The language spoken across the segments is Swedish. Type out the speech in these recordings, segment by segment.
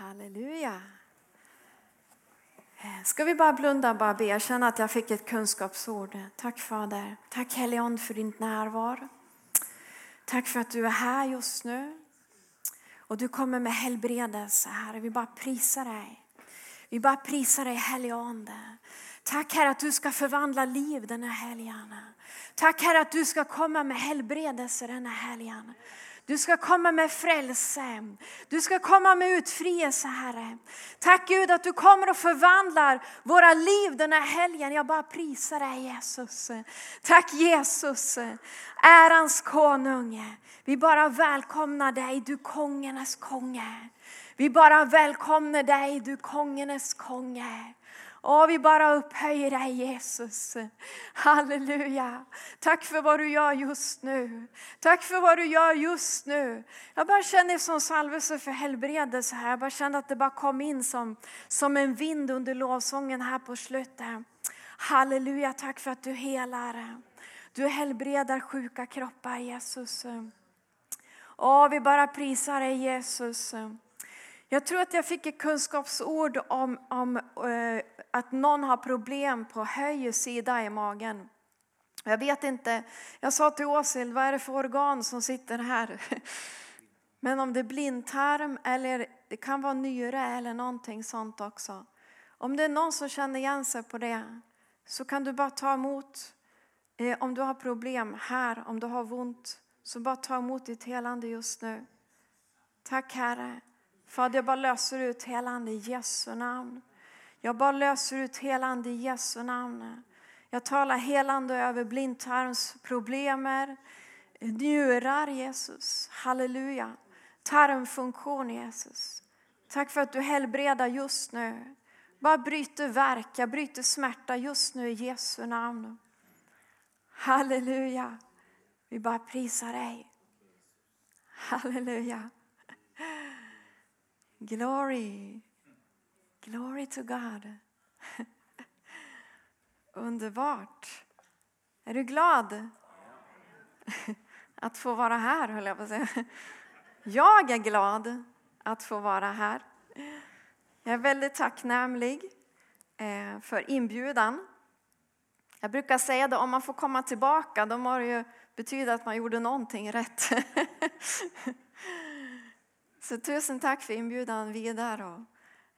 Halleluja. Eh, ska vi bara blunda och bara be? Jag känner att jag fick ett kunskapsord. Tack Fader. Tack Helion för din närvaro. Tack för att du är här just nu. Och du kommer med helbredelse, Herre. Vi bara prisar dig. Vi bara prisar dig Helige Tack Herre att du ska förvandla liv den här helgen. Tack Herre att du ska komma med helbredelse den här helgen. Du ska komma med frälse. Du ska komma med utfrielse, Herre. Tack Gud att du kommer och förvandlar våra liv den här helgen. Jag bara prisar dig Jesus. Tack Jesus, ärans konung. Vi bara välkomnar dig, du kongernas konge. Vi bara välkomnar dig, du kongernas konge. Åh, vi bara upphöjer dig Jesus. Halleluja. Tack för vad du gör just nu. Tack för vad du gör just nu. Jag bara känner som salvelse för helbredelse här. Jag bara kände att det bara kom in som, som en vind under lovsången här på slutet. Halleluja, tack för att du helar. Du helbredar sjuka kroppar Jesus. Åh, vi bara prisar dig Jesus. Jag tror att jag fick ett kunskapsord om, om eh, att någon har problem på höger sida i magen. Jag vet inte, jag sa till Åshild, vad är det för organ som sitter här? Men om det är blindtarm eller det kan vara nyre eller någonting sånt också. Om det är någon som känner igen sig på det så kan du bara ta emot. Eh, om du har problem här, om du har ont, så bara ta emot ditt helande just nu. Tack Herre. Fader, jag bara löser ut helande i Jesu namn. Jag bara löser ut helande i Jesu namn. Jag talar helande över blindtarmsproblemer, njurar Jesus. Halleluja. Tarmfunktion Jesus. Tack för att du helbredar just nu. Bara bryter verka, bryter smärta just nu i Jesu namn. Halleluja. Vi bara prisar dig. Halleluja. Glory. Glory to God. Underbart. Är du glad? Att få vara här, höll jag på att säga. Jag är glad att få vara här. Jag är väldigt tacknämlig eh, för inbjudan. Jag brukar säga att om man får komma tillbaka, då må det ju betyda att man gjorde någonting rätt. Så tusen tack för inbjudan vidare och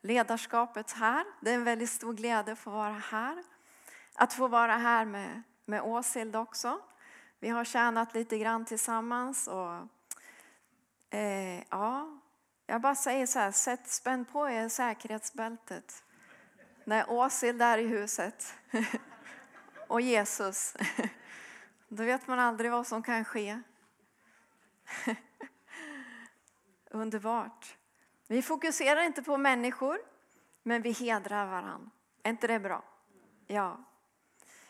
ledarskapet här. Det är en väldigt stor glädje att få vara här. Att få vara här med, med Åshild också. Vi har tjänat lite grann tillsammans. Och, eh, ja, jag bara säger så här, sätt, spänn på er säkerhetsbältet. När Åshild är i huset och Jesus, då vet man aldrig vad som kan ske. Underbart. Vi fokuserar inte på människor, men vi hedrar varandra. Är inte det bra? Ja.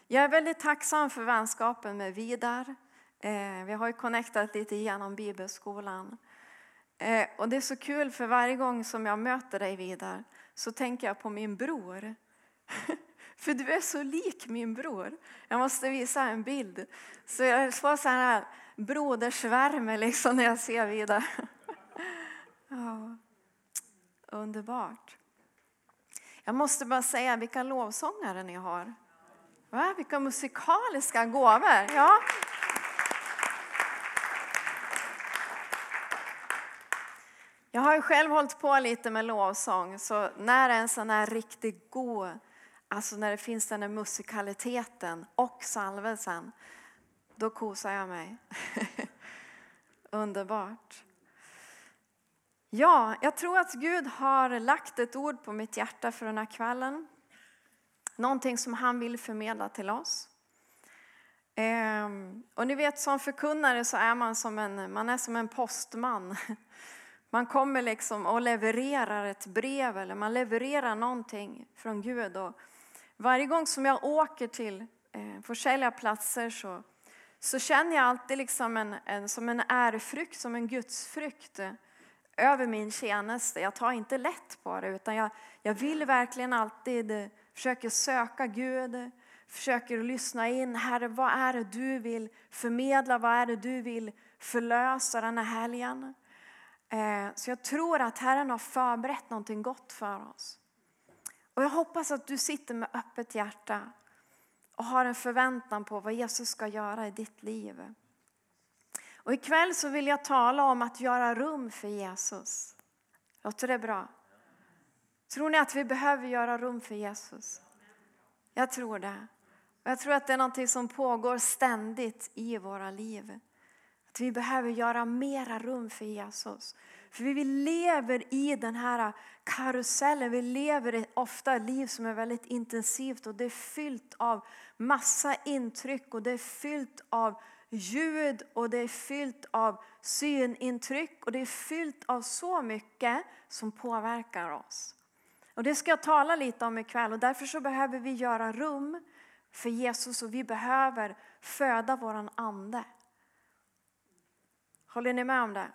Jag är väldigt tacksam för vänskapen med Vidar. Eh, vi har ju connectat lite genom bibelskolan. Eh, och det är så kul för varje gång som jag möter dig Vidar så tänker jag på min bror. för du är så lik min bror. Jag måste visa en bild. Så jag får så här brodersvärme liksom när jag ser Vidar. Ja, underbart. Jag måste bara säga vilka lovsångare ni har. Va? Vilka musikaliska gåvor. Ja. Jag har ju själv hållit på lite med lovsång, så när en sån här riktigt god, alltså när det finns den här musikaliteten och salvelsen, då kosar jag mig. Underbart. Ja, jag tror att Gud har lagt ett ord på mitt hjärta för den här kvällen. Någonting som han vill förmedla till oss. Ehm, och ni vet som förkunnare så är man som en, man är som en postman. Man kommer liksom och levererar ett brev eller man levererar någonting från Gud. Och varje gång som jag åker till eh, försäljarplatser så, så känner jag alltid liksom en, en, som en ärefrykt, som en gudsfrykt över min tjänste. Jag tar inte lätt på det utan jag, jag vill verkligen alltid eh, försöka söka Gud, försöker lyssna in. Herre, vad är det du vill förmedla? Vad är det du vill förlösa den här helgen? Eh, så jag tror att Herren har förberett någonting gott för oss. Och jag hoppas att du sitter med öppet hjärta och har en förväntan på vad Jesus ska göra i ditt liv. Och ikväll så vill jag tala om att göra rum för Jesus. Låter det bra? Tror ni att vi behöver göra rum för Jesus? Jag tror det. Jag tror att det är något som pågår ständigt i våra liv. Att vi behöver göra mera rum för Jesus. För vi lever i den här karusellen, vi lever ofta ett liv som är väldigt intensivt och det är fyllt av massa intryck och det är fyllt av ljud och det är fyllt av synintryck och det är fyllt av så mycket som påverkar oss. Och Det ska jag tala lite om ikväll och därför så behöver vi göra rum för Jesus och vi behöver föda våran ande. Håller ni med om det?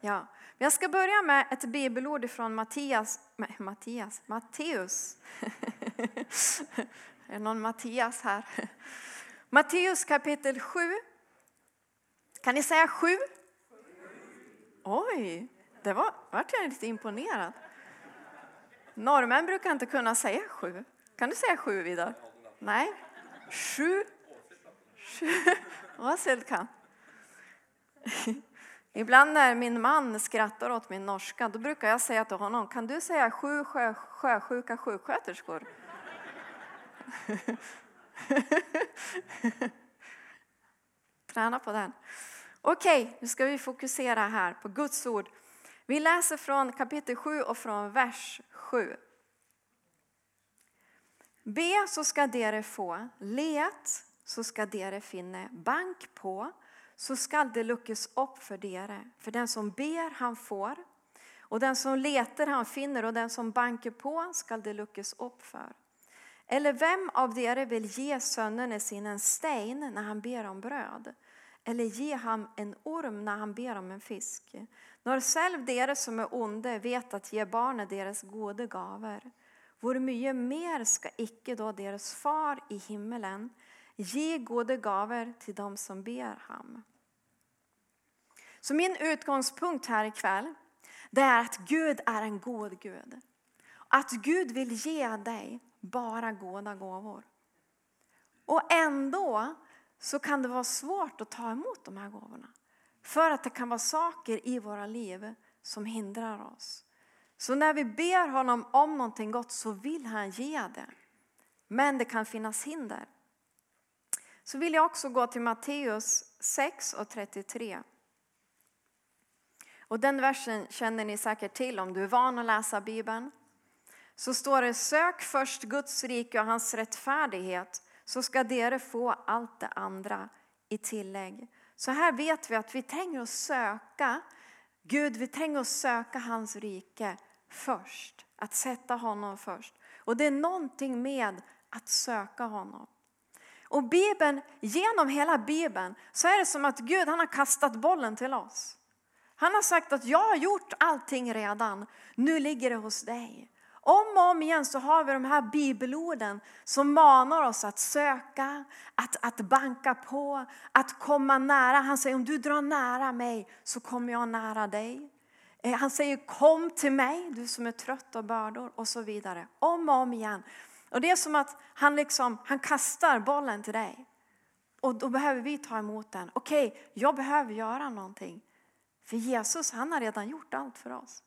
Ja. Jag ska börja med ett bibelord från Mattias, Mattias, Matteus. är det någon Mattias här? Matteus kapitel 7. Kan ni säga sju? Oj, det var, vart jag lite imponerad. Norrmän brukar inte kunna säga sju. Kan du säga sju, Vidar? Nej? 7? 7. Vad kan. Ibland när min man skrattar åt min norska, då brukar jag säga till honom, kan du säga sju sjö, sjösjuka sjuksköterskor? Träna på den. Okej, nu ska vi fokusera här på Guds ord. Vi läser från kapitel 7 och från vers 7. Be så ska dere få, let så ska dere finne, bank på så skall det luckes upp för dere. För den som ber han får, och den som letar han finner, och den som banker på skall det luckes upp för. Eller vem av er vill ge sönnen sin en sten när han ber om bröd? Eller ge ham en orm när han ber om en fisk? När själv dere som är onde vet att ge barnen deras goda gaver, hur mycket mer ska icke då deras far i himmelen ge goda gaver till dem som ber ham? Så min utgångspunkt här ikväll det är att Gud är en god Gud. Att Gud vill ge dig bara goda gåvor. Och ändå så kan det vara svårt att ta emot de här gåvorna. För att det kan vara saker i våra liv som hindrar oss. Så när vi ber honom om någonting gott så vill han ge det. Men det kan finnas hinder. Så vill jag också gå till Matteus 6 och 33. Och den versen känner ni säkert till om du är van att läsa Bibeln. Så står det, sök först Guds rike och hans rättfärdighet så ska dere få allt det andra i tillägg. Så här vet vi att vi tänker att söka Gud, vi tänker att söka hans rike först. Att sätta honom först. Och det är någonting med att söka honom. Och Bibeln, genom hela Bibeln så är det som att Gud han har kastat bollen till oss. Han har sagt att jag har gjort allting redan, nu ligger det hos dig. Om och om igen så har vi de här bibelorden som manar oss att söka, att, att banka på, att komma nära. Han säger om du drar nära mig så kommer jag nära dig. Eh, han säger kom till mig du som är trött och bördor och så vidare. Om och om igen. Och det är som att han, liksom, han kastar bollen till dig. Och då behöver vi ta emot den. Okej, okay, jag behöver göra någonting. För Jesus han har redan gjort allt för oss.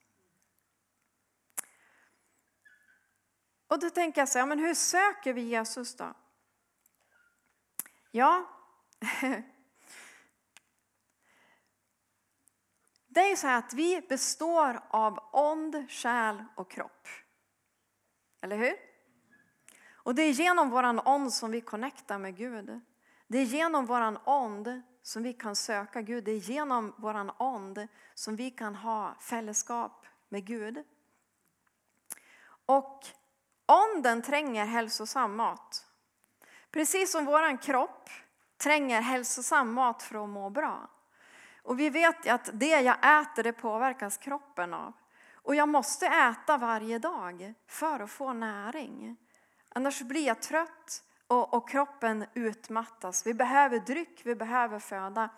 Och då tänker jag så här, men hur söker vi Jesus då? Ja, det är så här att vi består av ond, själ och kropp. Eller hur? Och det är genom våran ond som vi connectar med Gud. Det är genom våran ond som vi kan söka Gud. Det är genom våran ond som vi kan ha fällskap med Gud. Och Anden tränger hälsosam mat. Precis som vår kropp tränger hälsosam mat för att må bra. Och vi vet att det jag äter det påverkas kroppen av. Och jag måste äta varje dag för att få näring. Annars blir jag trött och, och kroppen utmattas. Vi behöver dryck, vi behöver föda.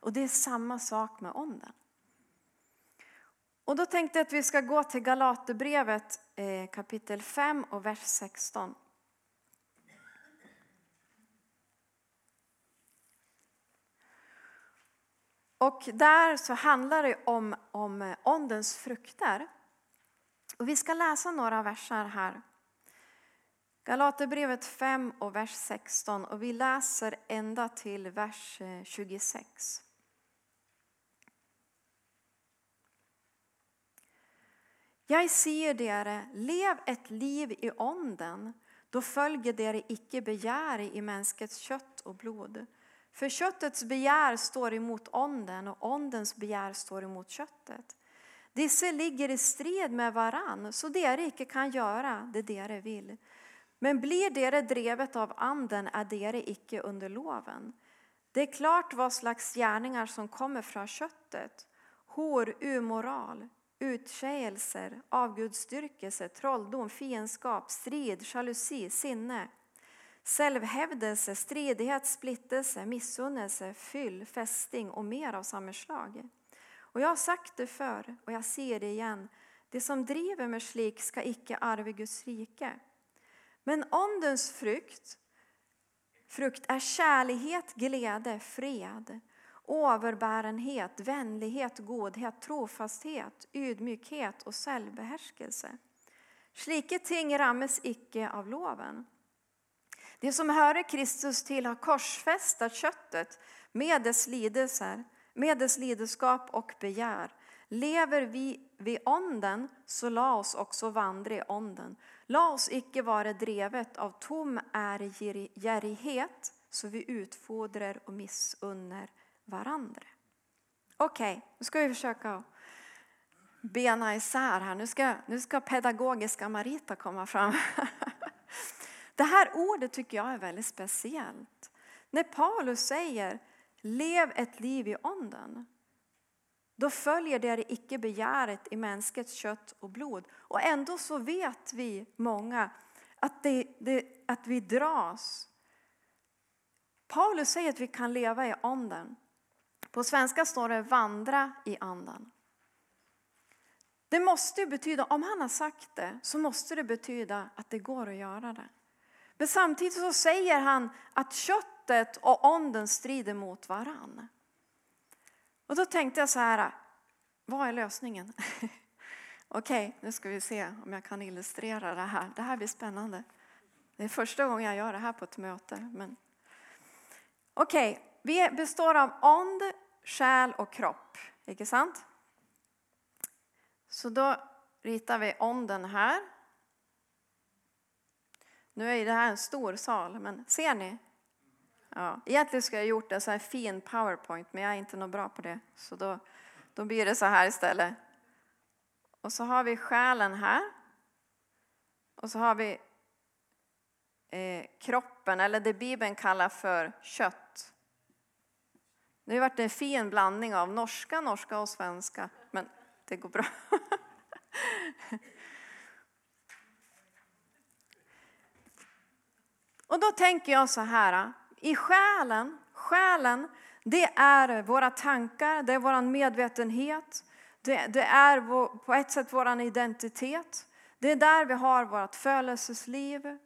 Och det är samma sak med onden. Och då tänkte jag att vi ska gå till Galaterbrevet eh, kapitel 5 och vers 16. Och där så handlar det om, om ondens frukter. Och vi ska läsa några versar här. Galaterbrevet 5 och vers 16 och vi läser ända till vers eh, 26. Jag säger dere, lev ett liv i onden. då följer dere icke begär i mänskets kött och blod. För köttets begär står emot onden, och ondens begär står emot köttet. Dessa ligger i strid med varann, så dere icke kan göra det dere vill. Men blir dere drevet av anden är dere icke under loven. Det är klart vad slags gärningar som kommer från köttet. Hor, umoral, utsägelser, avgudsdyrkelse, trolldom, fiendskap, strid, jalusi, sinne, självhävdelse, stridighet, splittelse, missunnelse, fyll, fästing och mer av samma slag. Och jag har sagt det förr och jag säger det igen. Det som driver med slik ska icke arve Guds rike. Men åndens frukt, frukt är kärlighet, glädje, fred, överbärenhet, vänlighet, godhet, trofasthet, ydmykhet och självbehärskelse. Slike ting rammes icke av loven. Det som hör Kristus till har korsfästat köttet med dess lidelser, med dess lidenskap och begär. Lever vi vid onden, så la oss också vandra i onden. La oss icke vara drevet av tom ärgärighet, så vi utfodrar och missunnar varandra. Okej, okay, nu ska vi försöka bena isär här. Nu ska, nu ska pedagogiska Marita komma fram. Det här ordet tycker jag är väldigt speciellt. När Paulus säger lev ett liv i onden Då följer det icke begäret i mänskets kött och blod. Och ändå så vet vi många att, det, det, att vi dras. Paulus säger att vi kan leva i anden. På svenska står det vandra i andan. Det måste betyda, om han har sagt det, så måste det betyda att det går att göra det. Men samtidigt så säger han att köttet och onden strider mot varann. Och då tänkte jag så här, vad är lösningen? Okej, okay, nu ska vi se om jag kan illustrera det här. Det här blir spännande. Det är första gången jag gör det här på ett möte. Men... Okej, okay, vi består av ond, själ och kropp. Inte sant? Så då ritar vi onden här. Nu är det här en stor sal, men ser ni? Ja, egentligen skulle jag gjort en så här fin powerpoint, men jag är inte något bra på det. Så då, då blir det så här istället. Och så har vi själen här. Och så har vi eh, kroppen, eller det Bibeln kallar för kött. Det har varit en fin blandning av norska, norska och svenska, men det går bra. Och då tänker jag så här, i själen, själen det är våra tankar, det är vår medvetenhet, det, det är vår, på ett sätt vår identitet. Det är där vi har vårt födelsesliv,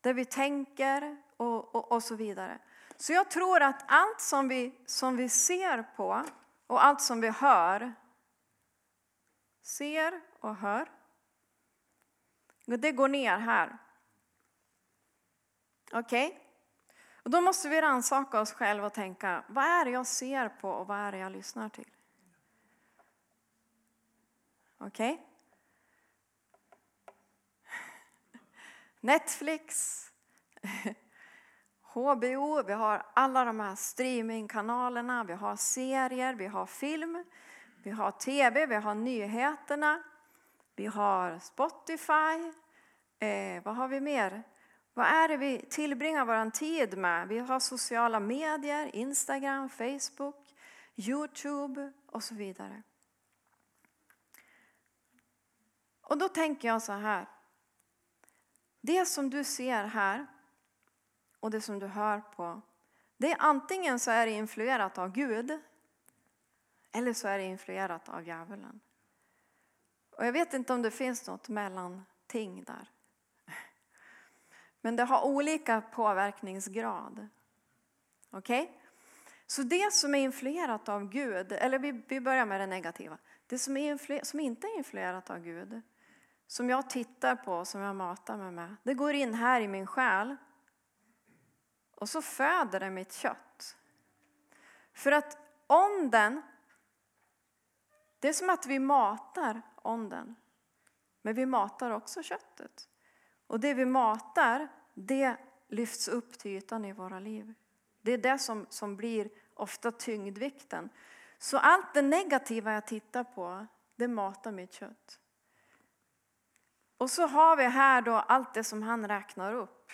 där vi tänker och, och, och, så vidare. Så jag tror att allt som vi, som vi ser på och allt som vi hör, ser och hör, det går ner här. Okej? Okay? Och då måste vi rannsaka oss själva och tänka, vad är det jag ser på och vad är det jag lyssnar till? Okej? Okay? Netflix, HBO, vi har alla de här streamingkanalerna, vi har serier, vi har film, vi har tv, vi har nyheterna, vi har Spotify, eh, vad har vi mer? Vad är det vi tillbringar vår tid med? Vi har sociala medier, Instagram, Facebook, Youtube och så vidare. Och då tänker jag så här. Det som du ser här och det som du hör på, det är antingen så är det influerat av Gud eller så är det influerat av djävulen. Och jag vet inte om det finns något mellanting där. Men det har olika påverkningsgrad. Okej? Okay? Så det som är influerat av Gud, eller vi, vi börjar med det negativa. Det som, är som inte är influerat av Gud, som jag tittar på, som jag matar mig med, det går in här i min själ. Och så föder det mitt kött. För att onden, det är som att vi matar onden. Men vi matar också köttet. Och det vi matar, det lyfts upp till ytan i våra liv. Det är det som, som blir ofta tyngdvikten. Så allt det negativa jag tittar på, det matar mitt kött. Och så har vi här då allt det som han räknar upp.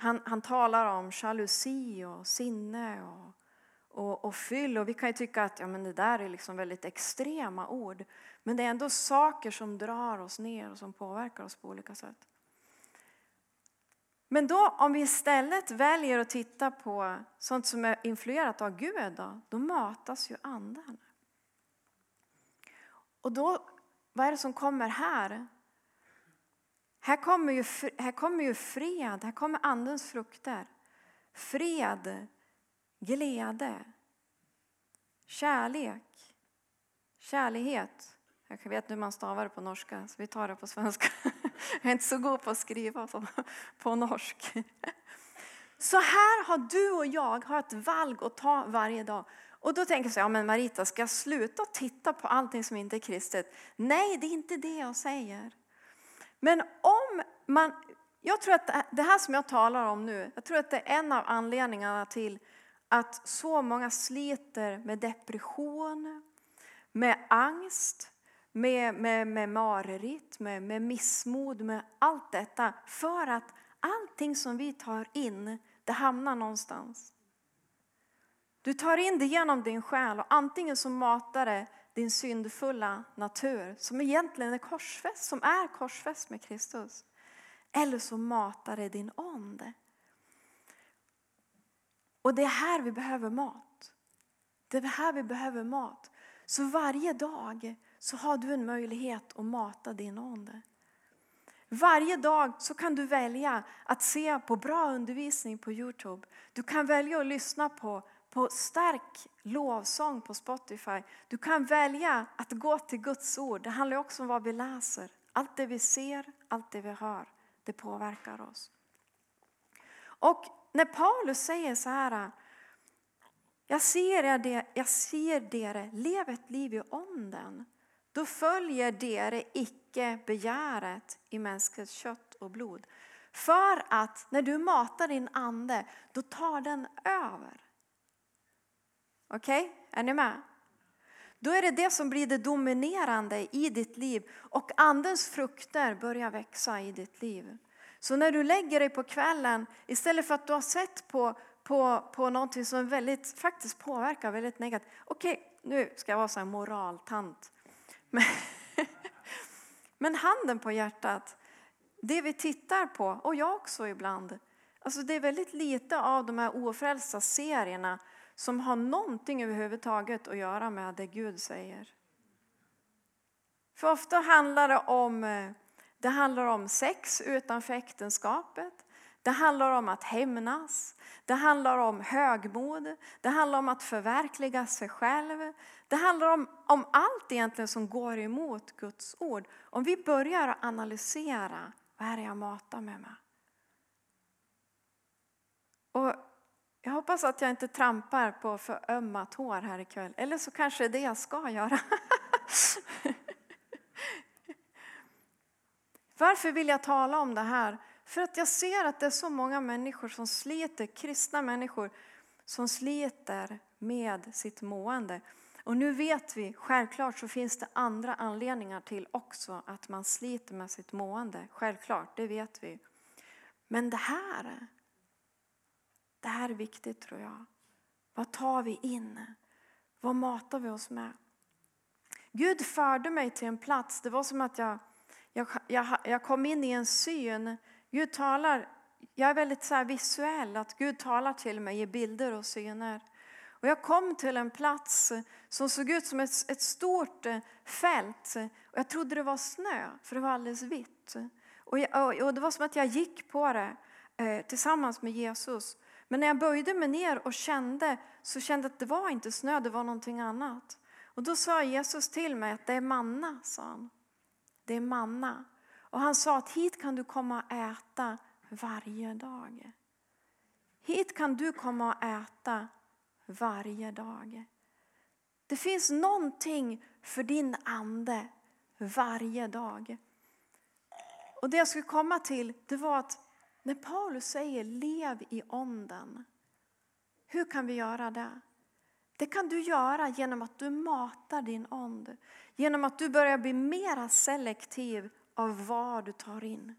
Han, han talar om jalusi och sinne och, och, och fyll. Och vi kan ju tycka att ja, men det där är liksom väldigt extrema ord. Men det är ändå saker som drar oss ner och som påverkar oss på olika sätt. Men då om vi istället väljer att titta på sånt som är influerat av Gud, då, då matas ju anden. Och då, vad är det som kommer här? Här kommer ju, här kommer ju fred, här kommer andens frukter. Fred, glädje, kärlek, kärlighet. Jag vet inte hur man stavar det på norska, så vi tar det på svenska. Jag är inte så god på att skriva på norsk. Så här har du och jag har ett valg att ta varje dag. Och då tänker jag så ja men Marita, ska jag sluta titta på allting som inte är kristet? Nej, det är inte det jag säger. Men om man, jag tror att det här som jag talar om nu, jag tror att det är en av anledningarna till att så många sliter med depression, med angst, med, med, med mareritt, med, med missmod, med allt detta. För att allting som vi tar in, det hamnar någonstans. Du tar in det genom din själ och antingen så matar det din syndfulla natur som egentligen är korsfäst, som är korsfäst med Kristus. Eller så matar det din ande. Och det är här vi behöver mat. Det är här vi behöver mat. Så varje dag så har du en möjlighet att mata din ande. Varje dag så kan du välja att se på bra undervisning på Youtube. Du kan välja att lyssna på, på stark lovsång på Spotify. Du kan välja att gå till Guds ord. Det handlar också om vad vi läser. Allt det vi ser, allt det vi hör, det påverkar oss. Och när Paulus säger så här, jag ser er, jag ser er, lev ett liv i onden. Då följer er icke begäret i mänskligt kött och blod. För att när du matar din ande, då tar den över. Okej, okay? är ni med? Då är det det som blir det dominerande i ditt liv och andens frukter börjar växa i ditt liv. Så när du lägger dig på kvällen, istället för att du har sett på, på, på någonting som väldigt, faktiskt påverkar väldigt negativt. Okej, okay, nu ska jag vara så här moraltant. Men, men handen på hjärtat, det vi tittar på, och jag också ibland, alltså det är väldigt lite av de här ofrälsta serierna som har någonting överhuvudtaget att göra med det Gud säger. För ofta handlar det om, eh, det handlar om sex utanför äktenskapet. Det handlar om att hämnas. Det handlar om högmod. Det handlar om att förverkliga sig själv. Det handlar om, om allt egentligen som går emot Guds ord. Om vi börjar analysera, vad är det jag matar med mig? Och jag hoppas att jag inte trampar på för ömma tår här ikväll. Eller så kanske det är det jag ska göra. Varför vill jag tala om det här? För att jag ser att det är så många människor som sliter, kristna människor, som sliter med sitt mående. Och nu vet vi, självklart så finns det andra anledningar till också att man sliter med sitt mående. Självklart, det vet vi. Men det här, det här är viktigt tror jag. Vad tar vi in? Vad matar vi oss med? Gud förde mig till en plats, det var som att jag, jag, jag, jag kom in i en syn. Gud talar, jag är väldigt så visuell, att Gud talar till mig i bilder och syner. Och jag kom till en plats som såg ut som ett, ett stort eh, fält. Och jag trodde det var snö, för det var alldeles vitt. Och, jag, och det var som att jag gick på det eh, tillsammans med Jesus. Men när jag böjde mig ner och kände så kände jag att det var inte snö, det var någonting annat. Och då sa Jesus till mig att det är manna, sa han. Det är manna. Och han sa att hit kan du komma och äta varje dag. Hit kan du komma och äta varje dag. Det finns någonting för din ande varje dag. Och det jag skulle komma till det var att när Paulus säger lev i onden. Hur kan vi göra det? Det kan du göra genom att du matar din ond. Genom att du börjar bli mer selektiv av vad du tar in.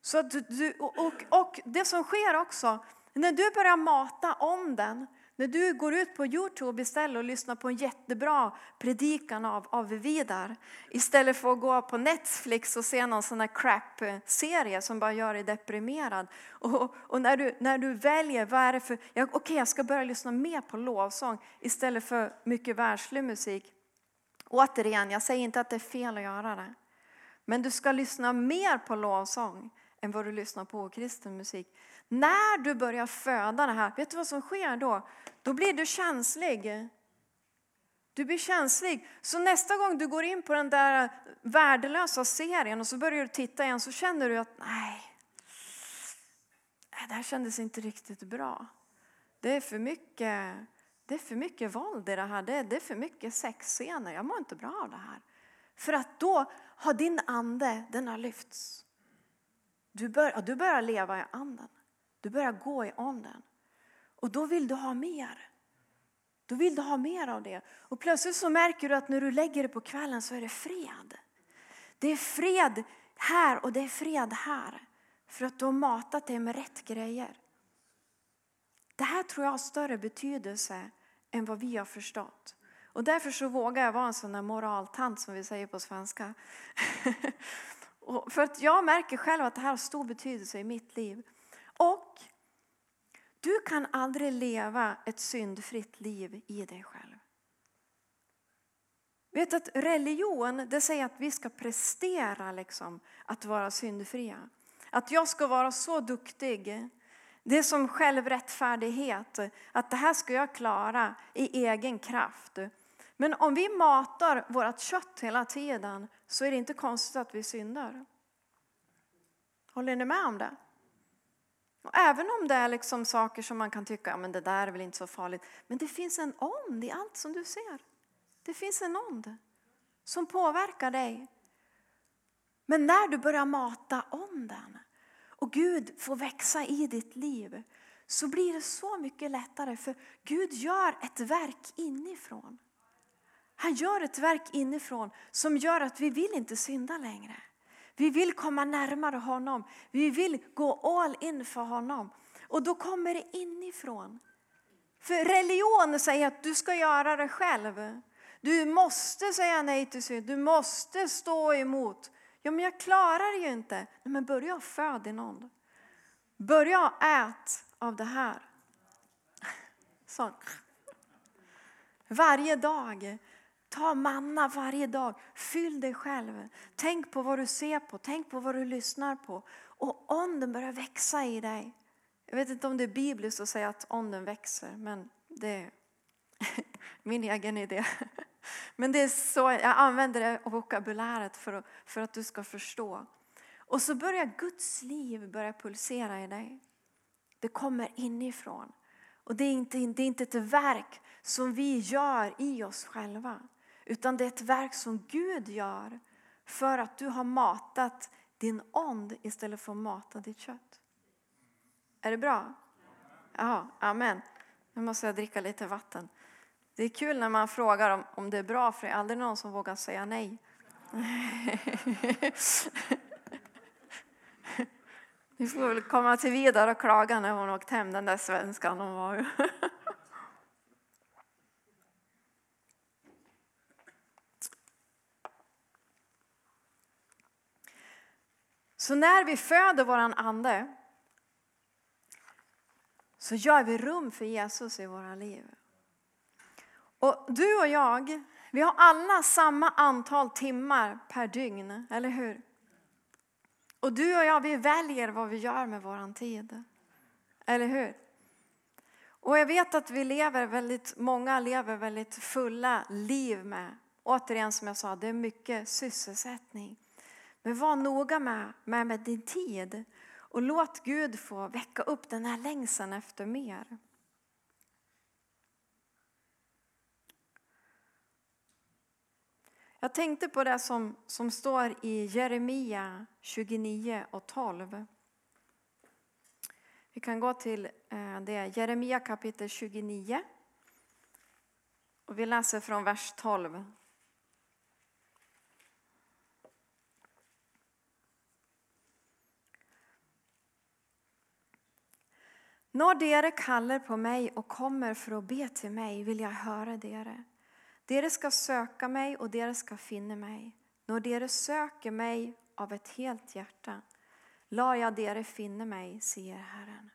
Så du, och, och det som sker också, när du börjar mata onden när du går ut på Youtube istället och lyssnar på en jättebra predikan av, av Vidar istället för att gå på Netflix och se någon sån här crap-serie som bara gör dig deprimerad. Och, och, när, du, när du väljer, vad är det för, ja, okej okay, jag ska börja lyssna mer på lovsång istället för mycket världslig musik. Återigen, jag säger inte att det är fel att göra det. Men du ska lyssna mer på lovsång än vad du lyssnar på kristen musik. När du börjar föda det här, vet du vad som sker då? Då blir du känslig. Du blir känslig. Så nästa gång du går in på den där värdelösa serien och så börjar du titta igen så känner du att nej, det här kändes inte riktigt bra. Det är för mycket, det är för mycket våld i det här. Det är, det är för mycket sexscener. Jag mår inte bra av det här. För att då har din ande, den har lyfts. Du, bör, du börjar leva i anden. Du börjar gå i anden. Och då vill du ha mer. Då vill du ha mer av det. Och plötsligt så märker du att när du lägger det på kvällen så är det fred. Det är fred här och det är fred här. För att du har matat dig med rätt grejer. Det här tror jag har större betydelse än vad vi har förstått. Och därför så vågar jag vara en sån där moraltant som vi säger på svenska. för att jag märker själv att det här har stor betydelse i mitt liv. Och du kan aldrig leva ett syndfritt liv i dig själv. Vet att religion det säger att vi ska prestera liksom, att vara syndfria. Att jag ska vara så duktig. Det är som självrättfärdighet. Att det här ska jag klara i egen kraft. Men om vi matar vårt kött hela tiden så är det inte konstigt att vi syndar. Håller ni med om det? Och även om det är liksom saker som man kan tycka, ja, men det där är väl inte så farligt. Men det finns en ond i allt som du ser. Det finns en ond som påverkar dig. Men när du börjar mata onden och Gud får växa i ditt liv så blir det så mycket lättare för Gud gör ett verk inifrån. Han gör ett verk inifrån som gör att vi vill inte synda längre. Vi vill komma närmare honom. Vi vill gå all in för honom. Och då kommer det inifrån. För religion säger att du ska göra det själv. Du måste säga nej till synd. Du måste stå emot. Ja, men jag klarar det ju inte. Nej, men börja föda någon. Börja ät av det här. Så. Varje dag. Ta manna varje dag. Fyll dig själv. Tänk på vad du ser på, tänk på vad du lyssnar på. Och onden börjar växa i dig. Jag vet inte om det är bibliskt att säga att onden växer, men det är min egen idé. Men det är så, jag använder det vokabuläret för att, för att du ska förstå. Och så börjar Guds liv börja pulsera i dig. Det kommer inifrån. Och det är inte, det är inte ett verk som vi gör i oss själva. Utan det är ett verk som Gud gör för att du har matat din ond istället för att mata ditt kött. Är det bra? Ja, amen. Nu måste jag dricka lite vatten. Det är kul när man frågar om, om det är bra för det är aldrig någon som vågar säga nej. Ni får väl komma till Vidar och klaga när hon åkt hem, den där svenskan hon var. Så när vi föder våran ande så gör vi rum för Jesus i våra liv. Och du och jag, vi har alla samma antal timmar per dygn, eller hur? Och du och jag, vi väljer vad vi gör med vår tid. Eller hur? Och jag vet att vi lever väldigt, många lever väldigt fulla liv med, återigen som jag sa, det är mycket sysselsättning. Men var noga med, med, med din tid och låt Gud få väcka upp den här längsan efter mer. Jag tänkte på det som, som står i Jeremia 29 och 12. Vi kan gå till eh, det, Jeremia kapitel 29. Och vi läser från vers 12. När dere kallar på mig och kommer för att be till mig vill jag höra dere. Dere ska söka mig och dere ska finna mig. När dere söker mig av ett helt hjärta, la jag dere finna mig, säger Herren.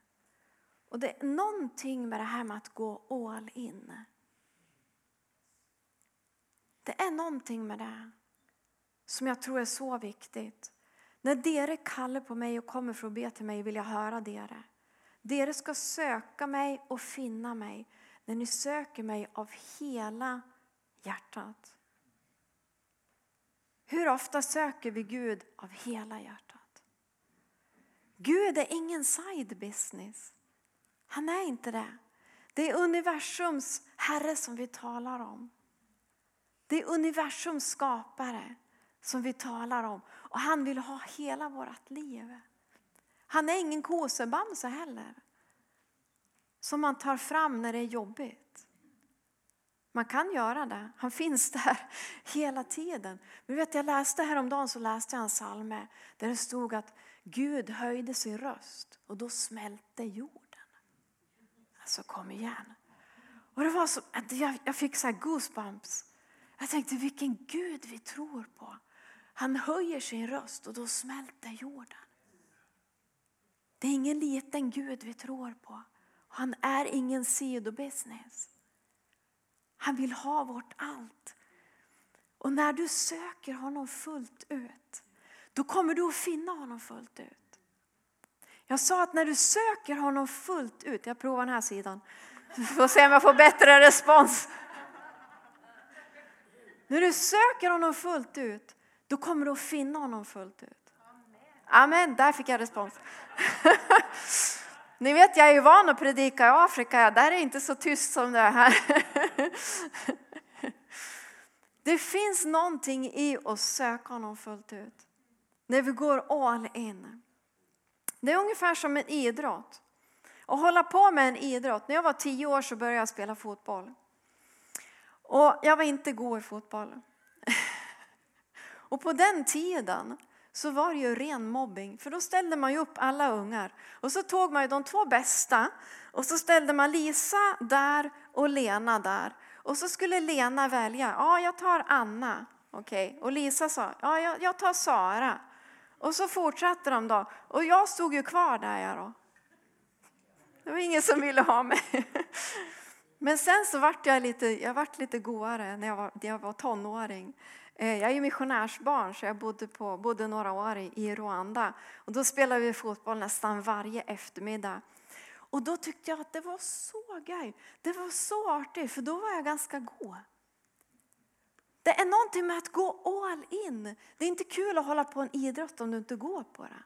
Och det är någonting med det här med att gå all in. Det är någonting med det som jag tror är så viktigt. När dere kallar på mig och kommer för att be till mig vill jag höra dere. Dere ska söka mig och finna mig när ni söker mig av hela hjärtat. Hur ofta söker vi Gud av hela hjärtat? Gud är ingen side business. Han är inte det. Det är universums Herre som vi talar om. Det är universums skapare som vi talar om. Och han vill ha hela vårt liv. Han är ingen kosebamse heller. Som man tar fram när det är jobbigt. Man kan göra det. Han finns där hela tiden. Men vet, jag läste häromdagen så läste jag en psalm där det stod att Gud höjde sin röst och då smälte jorden. Alltså kom igen. Och det var så att jag, jag fick så här goosebumps. Jag tänkte vilken Gud vi tror på. Han höjer sin röst och då smälter jorden. Det är ingen liten Gud vi tror på. Han är ingen sidobusiness. Han vill ha vårt allt. Och när du söker honom fullt ut, då kommer du att finna honom fullt ut. Jag sa att när du söker honom fullt ut, jag provar den här sidan, vi får se om jag får bättre respons. När du söker honom fullt ut, då kommer du att finna honom fullt ut. Amen, där fick jag respons. Ni vet, jag är ju van att predika i Afrika, där är det inte så tyst som det är här. Det finns någonting i att söka honom fullt ut. När vi går all in. Det är ungefär som en idrott. Att hålla på med en idrott. När jag var tio år så började jag spela fotboll. Och jag var inte god i fotboll. Och på den tiden så var det ju ren mobbing. För då ställde man ju upp alla ungar. Och så tog man ju de två bästa och så ställde man Lisa där och Lena där. Och så skulle Lena välja, ja jag tar Anna. Okay. Och Lisa sa, ja jag, jag tar Sara. Och så fortsatte de då. Och jag stod ju kvar där jag då. Det var ingen som ville ha mig. Men sen så vart jag lite, jag vart lite godare när jag var, när jag var tonåring. Eh, jag är missionärsbarn så jag bodde, på, bodde några år i Rwanda. Och då spelade vi fotboll nästan varje eftermiddag. Och då tyckte jag att det var så gaj. Det var så artigt för då var jag ganska god. Det är någonting med att gå all in. Det är inte kul att hålla på en idrott om du inte går på det.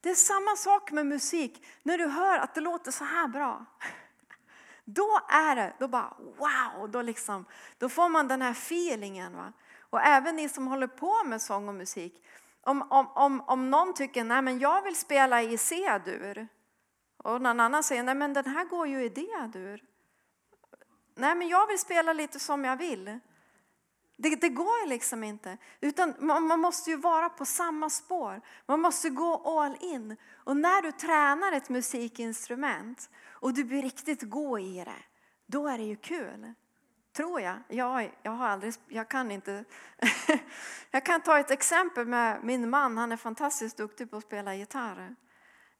Det är samma sak med musik. När du hör att det låter så här bra. Då är det, då bara wow, då, liksom, då får man den här feelingen. Va? Och även ni som håller på med sång och musik. Om, om, om, om någon tycker nej men jag vill spela i C-dur och någon annan säger nej men den här går ju i D-dur. Nej men jag vill spela lite som jag vill. Det, det går liksom inte. Utan man, man, måste ju vara på samma spår. Man måste gå all in. Och när du tränar ett musikinstrument och du blir riktigt god i det, då är det ju kul. Tror jag. Jag, jag, har aldrig, jag kan inte. jag kan ta ett exempel med min man. Han är fantastiskt duktig på att spela gitarr.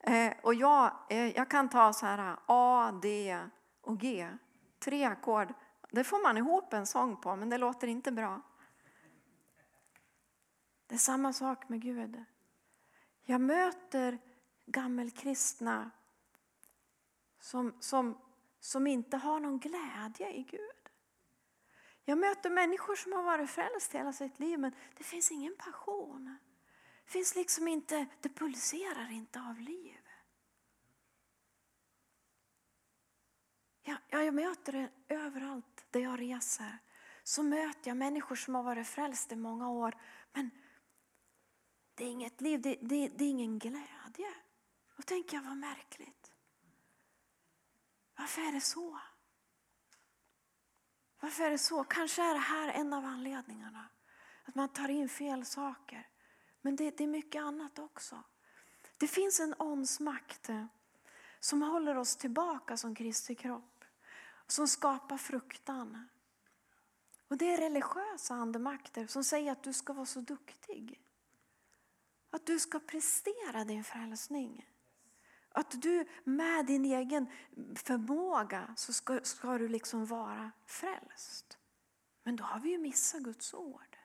Eh, och jag, eh, jag kan ta så här A, D och G. Tre ackord. Det får man ihop en sång på, men det låter inte bra. Det är samma sak med Gud. Jag möter gammelkristna som, som, som inte har någon glädje i Gud. Jag möter människor som har varit frälst hela sitt liv men det finns ingen passion. Det finns liksom inte, det pulserar inte av liv. Ja, jag möter det överallt där jag reser. Så möter jag människor som har varit frälst i många år men det är inget liv, det, det, det är ingen glädje. Då tänker jag, vad märkligt. Varför är det så? Varför är det så? Kanske är det här en av anledningarna. Att man tar in fel saker. Men det, det är mycket annat också. Det finns en åndsmakt eh, som håller oss tillbaka som Kristi kropp. Som skapar fruktan. Och det är religiösa andemakter som säger att du ska vara så duktig. Att du ska prestera din frälsning. Att du med din egen förmåga så ska, ska du liksom vara frälst. Men då har vi ju missat Guds ord.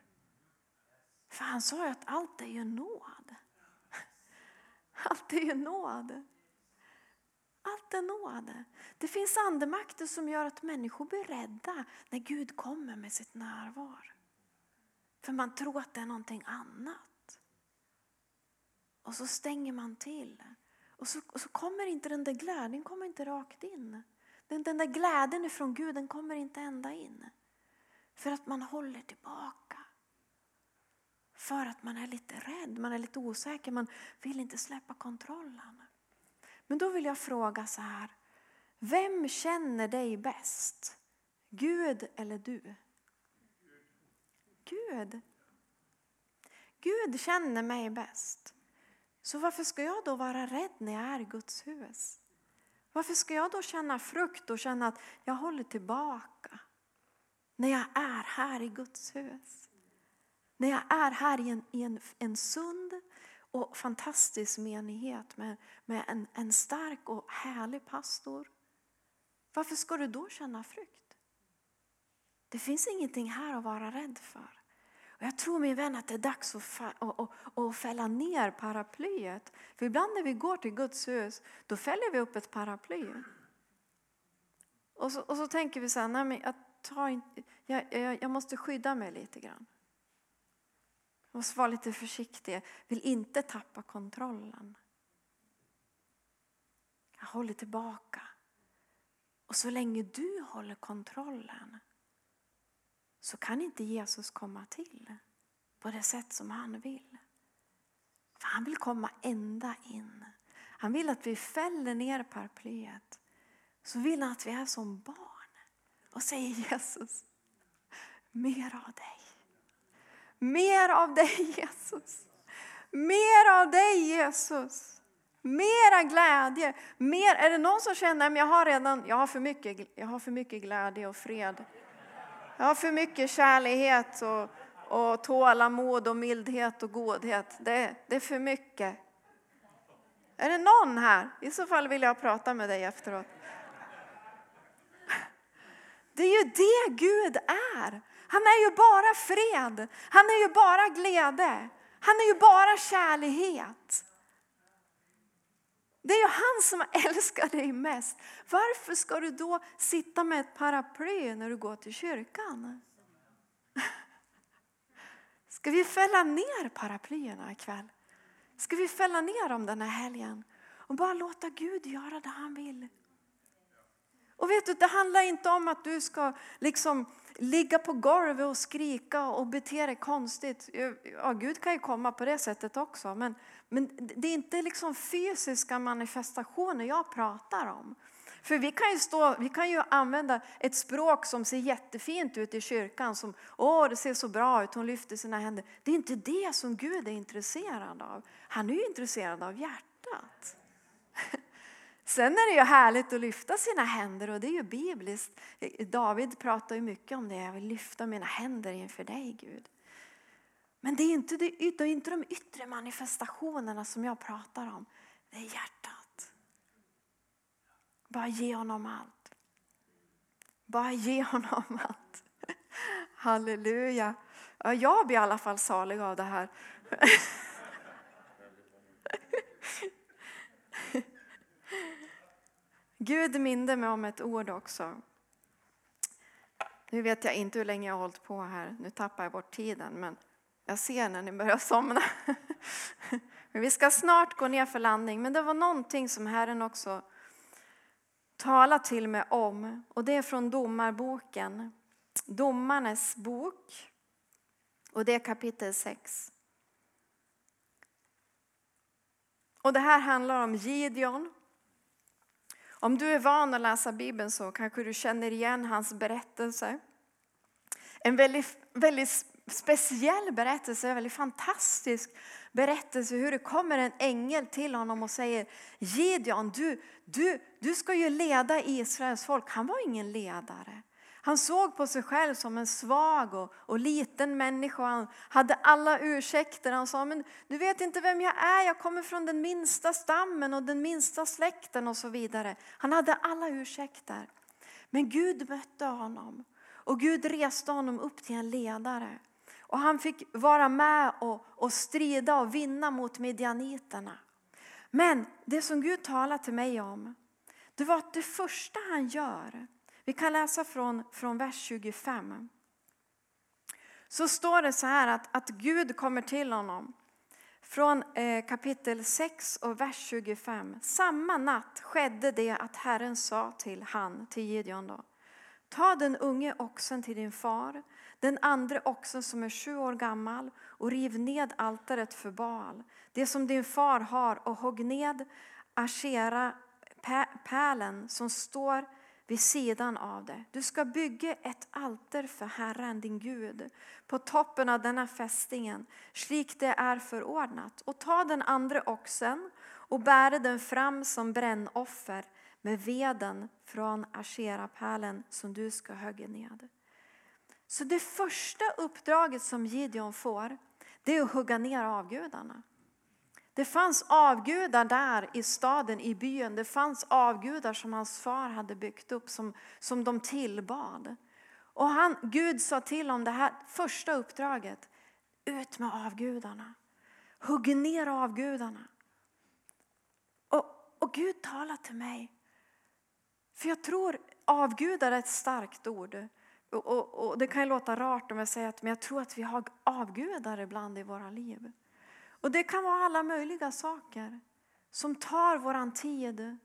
För han sa ju att allt är ju nåd. Allt är ju nåd. Allt är nåd. Det finns andemakter som gör att människor blir rädda när Gud kommer med sitt närvaro. För man tror att det är någonting annat. Och så stänger man till. Och så, och så kommer inte den där glädjen kommer inte rakt in. Den, den där glädjen ifrån Gud den kommer inte ända in. För att man håller tillbaka. För att man är lite rädd, man är lite osäker, man vill inte släppa kontrollen. Men då vill jag fråga så här. Vem känner dig bäst? Gud eller du? Gud. Gud känner mig bäst. Så varför ska jag då vara rädd när jag är i Guds hus? Varför ska jag då känna frukt och känna att jag håller tillbaka? När jag är här i Guds hus. När jag är här i en, i en, en sund och fantastisk menighet med, med en, en stark och härlig pastor. Varför ska du då känna frukt? Det finns ingenting här att vara rädd för. Och jag tror min vän att det är dags att, att, att, fälla ner paraplyet. För ibland när vi går till Guds hus, då fäller vi upp ett paraply. Och så, och så tänker vi så här, nej men jag, tar inte, jag, jag, jag måste skydda mig lite grann. Jag måste vara lite försiktig, vill inte tappa kontrollen. Jag håller tillbaka. Och så länge du håller kontrollen så kan inte Jesus komma till på det sätt som han vill. För han vill komma ända in. Han vill att vi fäller ner paraplyet. Så vill han att vi är som barn och säger Jesus, mer av dig. Mer av dig Jesus. Mer av dig Jesus. Mera glädje. Mer, är det någon som känner att jag har redan jag har för mycket, jag har för mycket glädje och fred? Jag har för mycket kärlighet och, och tålamod och mildhet och godhet. Det, det är för mycket. Är det någon här? I så fall vill jag prata med dig efteråt. Det är ju det Gud är. Han är ju bara fred. Han är ju bara glädje. Han är ju bara kärlighet. Det är ju han som älskar dig mest. Varför ska du då sitta med ett paraply när du går till kyrkan? Ska vi fälla ner paraplyerna ikväll? Ska vi fälla ner dem den här helgen? Och bara låta Gud göra det han vill. Och vet du, det handlar inte om att du ska liksom ligga på golvet och skrika och bete dig konstigt. Ja, Gud kan ju komma på det sättet också. Men, men det är inte liksom fysiska manifestationer jag pratar om. För vi kan, ju stå, vi kan ju använda ett språk som ser jättefint ut i kyrkan. Som åh det ser så bra ut, hon lyfter sina händer. Det är inte det som Gud är intresserad av. Han är ju intresserad av hjärtat. Sen är det ju härligt att lyfta sina händer och det är ju bibliskt. David pratar ju mycket om det. Jag vill lyfta mina händer inför dig Gud. Men det är inte, det, det är inte de yttre manifestationerna som jag pratar om. Det är hjärtat. Bara ge honom allt. Bara ge honom allt. Halleluja. Jag blir i alla fall salig av det här. Gud minde mig om ett ord också. Nu vet jag inte hur länge jag har hållit på här. Nu tappar jag bort tiden. Men jag ser när ni börjar somna. Men vi ska snart gå ner för landning. Men det var någonting som Herren också talade till mig om. Och det är från Domarboken. Domarnes bok. Och det är kapitel 6. Och det här handlar om Gideon. Om du är van att läsa Bibeln så kanske du känner igen hans berättelse. En väldigt, väldigt speciell berättelse, en väldigt fantastisk berättelse hur det kommer en ängel till honom och säger Gideon, du, du, du ska ju leda Israels folk. Han var ingen ledare. Han såg på sig själv som en svag och, och, liten människa. Han hade alla ursäkter. Han sa, men du vet inte vem jag är. Jag kommer från den minsta stammen och den minsta släkten och så vidare. Han hade alla ursäkter. Men Gud mötte honom och Gud reste honom upp till en ledare. Och han fick vara med och, och strida och vinna mot medianiterna. Men det som Gud talade till mig om, det var att det första han gör, vi kan läsa från, från vers 25. Så står det så här att, att Gud kommer till honom. Från eh, kapitel 6 och vers 25. Samma natt skedde det att Herren sa till han, till Gideon då. Ta den unge oxen till din far, den andra oxen som är sju år gammal och riv ned altaret för Baal, det som din far har och hugg ned Ashera pärlen som står vid sidan av det. Du ska bygga ett alter för Herren din Gud på toppen av denna fästingen, slik det är förordnat. Och ta den andra oxen och bära den fram som brännoffer med veden från Asherapärlen som du ska hugga ned. Så det första uppdraget som Gideon får, det är att hugga ner avgudarna. Det fanns avgudar där i staden, i byn. Det fanns avgudar som hans far hade byggt upp, som, som de tillbad. Och han, Gud sa till om det här första uppdraget, ut med avgudarna. Hugg ner avgudarna. Och, och Gud talade till mig. För jag tror avgudar är ett starkt ord. Och, och, och, Det kan låta rart om jag säger att men jag tror att vi har avgudar ibland i våra liv. Och Det kan vara alla möjliga saker som tar vår tid,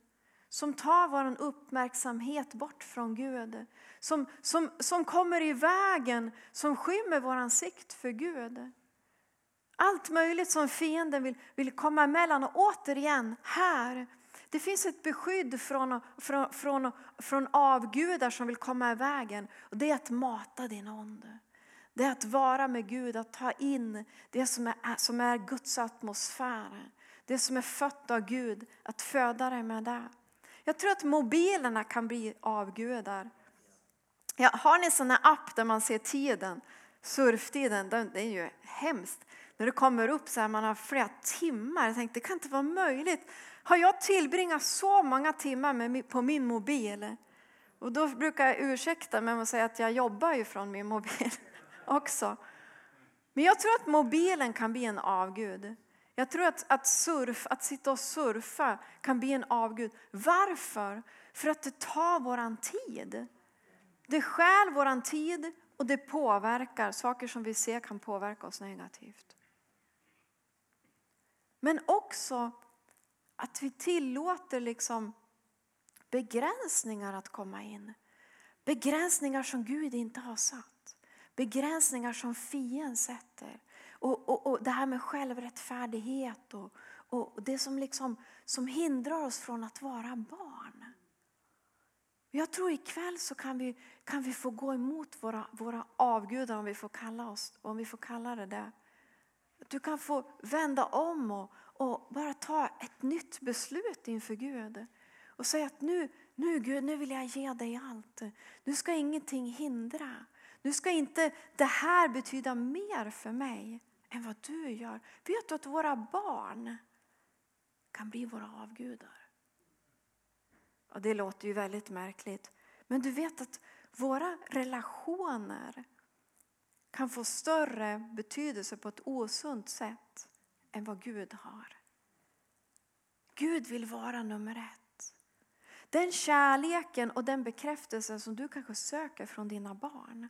som tar vår uppmärksamhet bort från Gud. Som, som, som kommer i vägen, som skymmer vår sikt för Gud. Allt möjligt som fienden vill, vill komma emellan. Och återigen, här, det finns ett beskydd från, från, från, från avgudar som vill komma i vägen. Och det är att mata din onde. Det är att vara med Gud, att ta in det som är, som är Guds atmosfär. Det som är fött av Gud, att föda dig med det. Jag tror att mobilerna kan bli avgudar. Ja, har ni sån app där man ser tiden, surftiden, det är ju hemskt. När det kommer upp så här, man har flera timmar, jag tänkte det kan inte vara möjligt. Har jag tillbringat så många timmar med, på min mobil? Och då brukar jag ursäkta mig och säga att jag jobbar ju från min mobil också. Men jag tror att mobilen kan bli en avgud. Jag tror att, att, surf, att sitta och surfa kan bli en avgud. Varför? För att det tar våran tid. Det stjäl våran tid och det påverkar. Saker som vi ser kan påverka oss negativt. Men också att vi tillåter liksom begränsningar att komma in. Begränsningar som Gud inte har satt. Begränsningar som fienden sätter. Och, och, och det här med självrättfärdighet och, och det som, liksom, som hindrar oss från att vara barn. Jag tror ikväll så kan vi, kan vi få gå emot våra, våra avgudar om vi, får kalla oss, om vi får kalla det det. Du kan få vända om och, och bara ta ett nytt beslut inför Gud. Och säga att nu, nu Gud, nu vill jag ge dig allt. Nu ska ingenting hindra. Nu ska inte det här betyda mer för mig än vad du gör. Vet du att våra barn kan bli våra avgudar. Och det låter ju väldigt märkligt. Men du vet att våra relationer kan få större betydelse på ett osunt sätt än vad Gud har. Gud vill vara nummer ett. Den kärleken och den bekräftelsen som du kanske söker från dina barn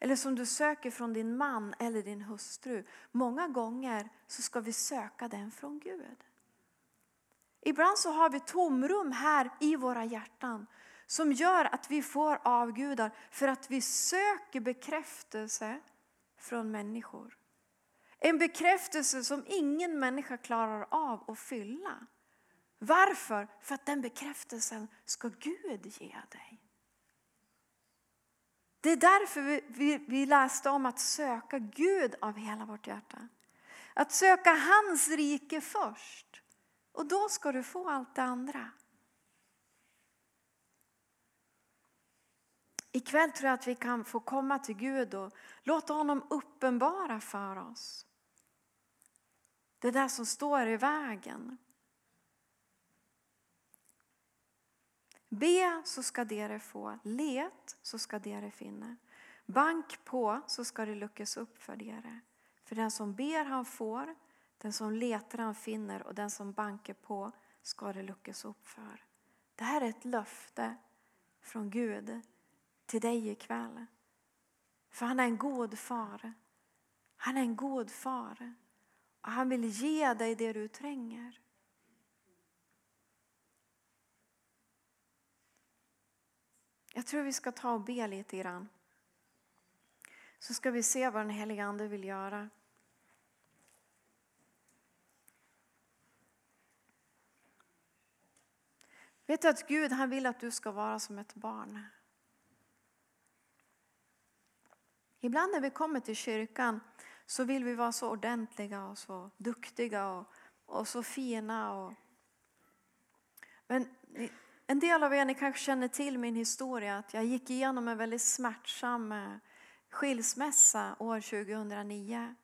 eller som du söker från din man eller din hustru. Många gånger så ska vi söka den från Gud. Ibland så har vi tomrum här i våra hjärtan som gör att vi får avgudar för att vi söker bekräftelse från människor. En bekräftelse som ingen människa klarar av att fylla. Varför? För att den bekräftelsen ska Gud ge dig. Det är därför vi, vi, vi läste om att söka Gud av hela vårt hjärta. Att söka hans rike först. Och då ska du få allt det andra. Ikväll tror jag att vi kan få komma till Gud och låta honom uppenbara för oss. Det där som står i vägen. Be så ska dere få, let så ska dere finna. Bank på så ska det luckas upp för dere. För den som ber han får, den som letar han finner och den som banker på ska det luckas upp för. Det här är ett löfte från Gud till dig ikväll. För han är en god far. Han är en god far. Och han vill ge dig det du tränger. Jag tror vi ska ta och be lite grann. Så ska vi se vad den helige Ande vill göra. Vet du att Gud han vill att du ska vara som ett barn? Ibland när vi kommer till kyrkan så vill vi vara så ordentliga och så duktiga och, och så fina. Och... Men en del av er ni kanske känner till min historia att jag gick igenom en väldigt smärtsam eh, skilsmässa år 2009.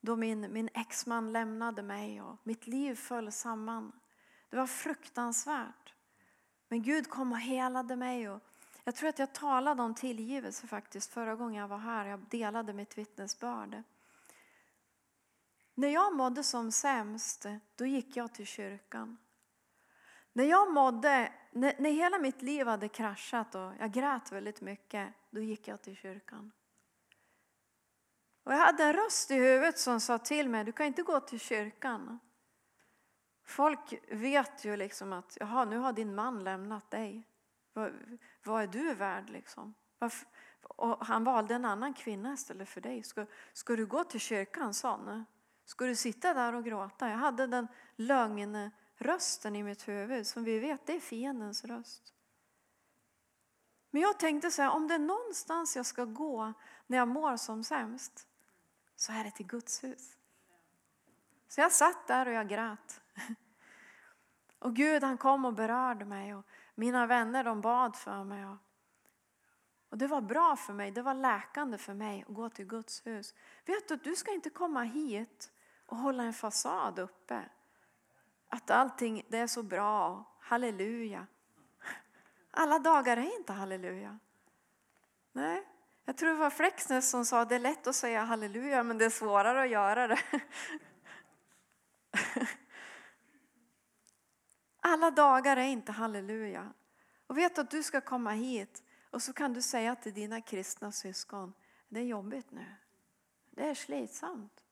Då min, min exman lämnade mig och mitt liv föll samman. Det var fruktansvärt. Men Gud kom och helade mig. Och jag tror att jag talade om tillgivelse faktiskt förra gången jag var här. Jag delade mitt vittnesbörd. När jag mådde som sämst, då gick jag till kyrkan. När jag mådde, när, när hela mitt liv hade kraschat och jag grät väldigt mycket, då gick jag till kyrkan. Och jag hade en röst i huvudet som sa till mig, du kan inte gå till kyrkan. Folk vet ju liksom att jaha, nu har din man lämnat dig. Vad, vad är du värd liksom? Varför? Och han valde en annan kvinna istället för dig. Ska, ska du gå till kyrkan, sa Ska du sitta där och gråta? Jag hade den lögn rösten i mitt huvud som vi vet det är fiendens röst. Men jag tänkte så här, om det är någonstans jag ska gå när jag mår som sämst så är det till Guds hus. Så jag satt där och jag grät. Och Gud han kom och berörde mig och mina vänner de bad för mig. Och det var bra för mig, det var läkande för mig att gå till Guds hus. Vet du, du ska inte komma hit och hålla en fasad uppe att allting det är så bra. Halleluja. Alla dagar är inte halleluja. Nej, jag tror det var Flexnes som sa att det är lätt att säga halleluja men det är svårare att göra det. Alla dagar är inte halleluja. Och vet att du ska komma hit och så kan du säga till dina kristna syskon, det är jobbigt nu. Det är slitsamt.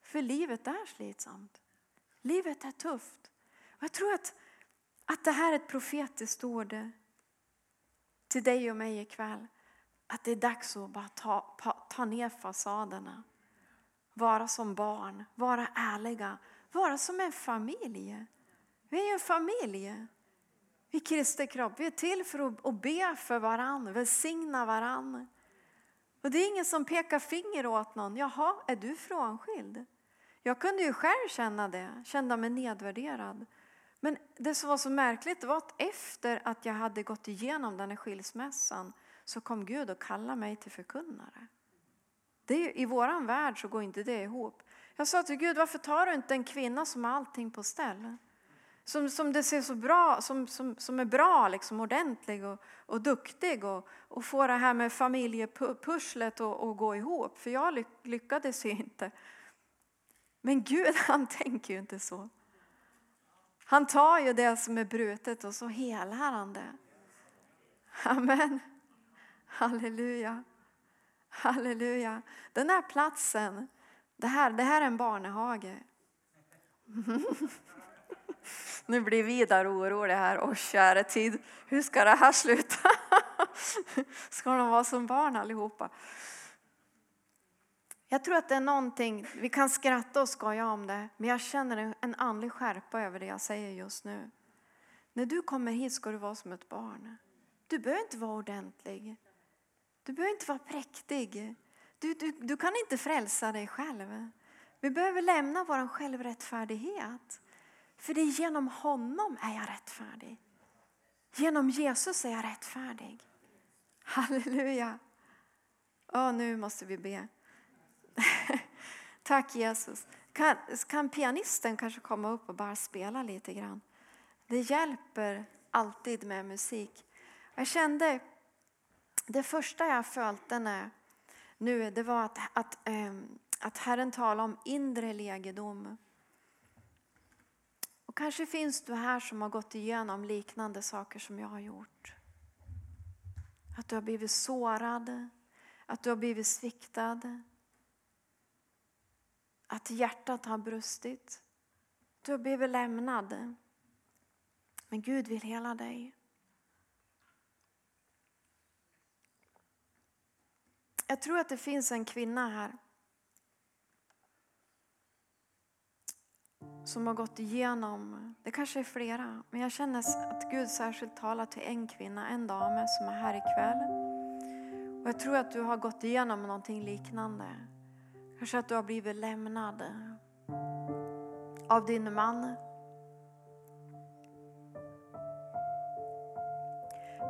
För livet är slitsamt. Livet är tufft. Och jag tror att, att det här är ett profetiskt ord eh, till dig och mig ikväll. Att det är dags att bara ta, ta ner fasaderna. Vara som barn, vara ärliga, vara som en familj. Vi är en familj. Vi Kristi kropp. Vi är till för att be för varann, välsigna varann. Och det är ingen som pekar finger åt någon. Jaha, är du frånskild? Jag kunde ju själv känna det, känna mig nedvärderad. Men det som var så märkligt var att efter att jag hade gått igenom den här skilsmässan så kom Gud och kallade mig till förkunnare. Det I vår värld så går inte det ihop. Jag sa till Gud, varför tar du inte en kvinna som har allting på ställ? som, som det ser så bra, som, som, som är bra, liksom, ordentlig och, och duktig och, och får det här med familjepusslet att gå ihop. För jag lyckades ju inte. Men Gud han tänker ju inte så. Han tar ju det som är brutet och så helar han det. Amen. Halleluja. Halleluja. Den här platsen, det här, det här är en barnehage. Nu blir Vidar orolig här. Åh käre tid, hur ska det här sluta? Ska de vara som barn allihopa? Jag tror att det är någonting, vi kan skratta och skoja om det, men jag känner en andlig skärpa över det jag säger just nu. När du kommer hit ska du vara som ett barn. Du behöver inte vara ordentlig. Du behöver inte vara präktig. Du, du, du kan inte frälsa dig själv. Vi behöver lämna vår självrättfärdighet. För det är genom honom är jag rättfärdig. Genom Jesus är jag rättfärdig. Halleluja. Oh, nu måste vi be. Tack Jesus. Kan, kan pianisten kanske komma upp och bara spela lite grann? Det hjälper alltid med musik. Jag kände, det första jag följde när, nu det var att, att, ehm, att Herren talade om inre legedom. Och kanske finns du här som har gått igenom liknande saker som jag har gjort. Att du har blivit sårad, att du har blivit sviktad. Att hjärtat har brustit. Du har blivit lämnad. Men Gud vill hela dig. Jag tror att det finns en kvinna här som har gått igenom, det kanske är flera, men jag känner att Gud särskilt talar till en kvinna, en dam som är här ikväll. Och jag tror att du har gått igenom någonting liknande. Kanske att du har blivit lämnad av din man.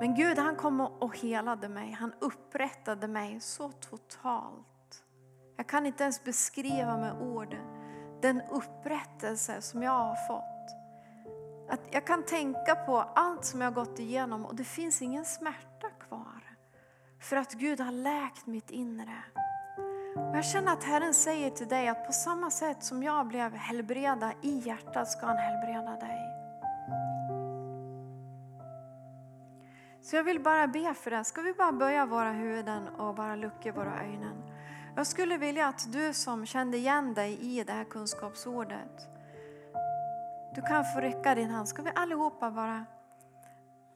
Men Gud han kom och helade mig, han upprättade mig så totalt. Jag kan inte ens beskriva med ord den upprättelse som jag har fått. Att jag kan tänka på allt som jag har gått igenom och det finns ingen smärta kvar. För att Gud har läkt mitt inre. Och jag känner att Herren säger till dig att på samma sätt som jag blev helbredad i hjärtat ska han helbreda dig. Så jag vill bara be för det. Ska vi bara böja våra huvuden och bara lucka våra ögon. Jag skulle vilja att du som kände igen dig i det här kunskapsordet, du kan få räcka din hand. Ska vi allihopa bara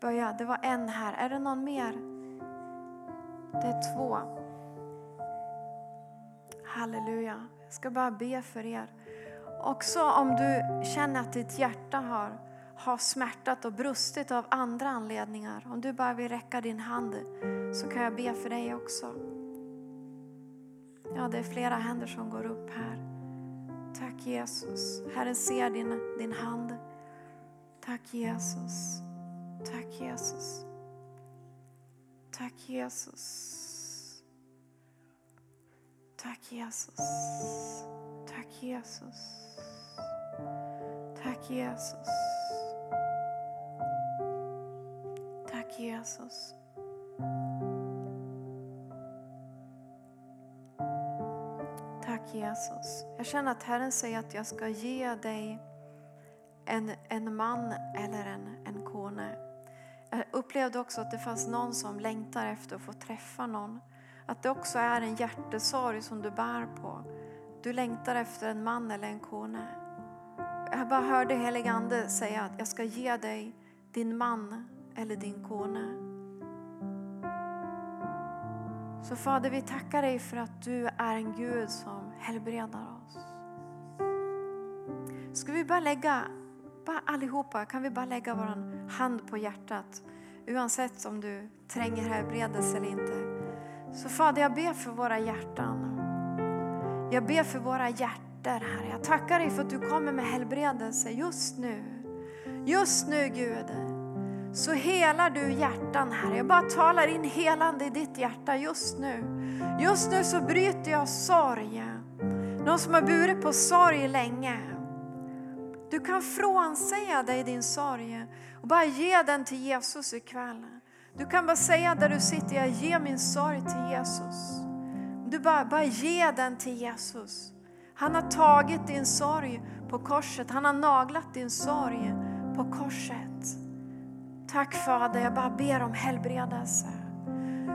böja? Det var en här. Är det någon mer? Det är två. Halleluja. Jag ska bara be för er. Också om du känner att ditt hjärta har, har smärtat och brustit av andra anledningar. Om du bara vill räcka din hand så kan jag be för dig också. Ja, det är flera händer som går upp här. Tack Jesus. Herren ser din, din hand. Tack Jesus. Tack Jesus. Tack Jesus. Tack Jesus. Tack Jesus. Tack Jesus. Tack Jesus. Tack Jesus. Jag känner att Herren säger att jag ska ge dig en, en man eller en, en kone. Jag upplevde också att det fanns någon som längtar efter att få träffa någon att det också är en hjärtesorg som du bär på. Du längtar efter en man eller en kone. Jag bara hörde helig ande säga att jag ska ge dig din man eller din kone. Så Fader, vi tackar dig för att du är en Gud som helbredar oss. Ska vi bara lägga, bara allihopa, kan vi bara lägga vår hand på hjärtat? Oavsett om du tränger helbredelse eller inte. Så Fader, jag ber för våra hjärtan. Jag ber för våra hjärtan, Herre. Jag tackar dig för att du kommer med helbredelse just nu. Just nu, Gud. Så helar du hjärtan, Herre. Jag bara talar in helande i ditt hjärta just nu. Just nu så bryter jag sorg. Någon som har burit på sorg länge. Du kan frånsäga dig din sorg och bara ge den till Jesus ikväll. Du kan bara säga där du sitter, jag ger min sorg till Jesus. Du bara, bara ge den till Jesus. Han har tagit din sorg på korset, han har naglat din sorg på korset. Tack Fader, jag bara ber om helbredelse.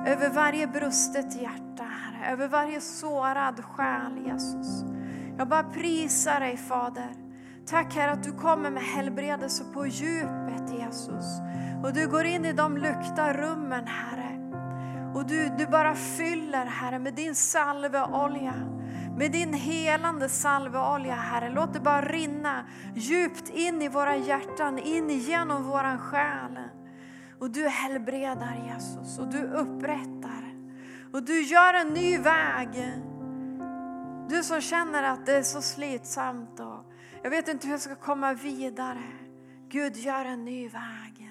Över varje brustet hjärta, Herre. Över varje sårad själ, Jesus. Jag bara prisar dig Fader. Tack Herre att du kommer med helbredelse på djupet Jesus. Och du går in i de lukta rummen Herre. Och du, du bara fyller Herre med din salveolja. Med din helande salveolja Herre. Låt det bara rinna djupt in i våra hjärtan, in genom våran själ. Och du helbredar Jesus och du upprättar. Och du gör en ny väg. Du som känner att det är så slitsamt och jag vet inte hur jag ska komma vidare. Gud gör en ny väg.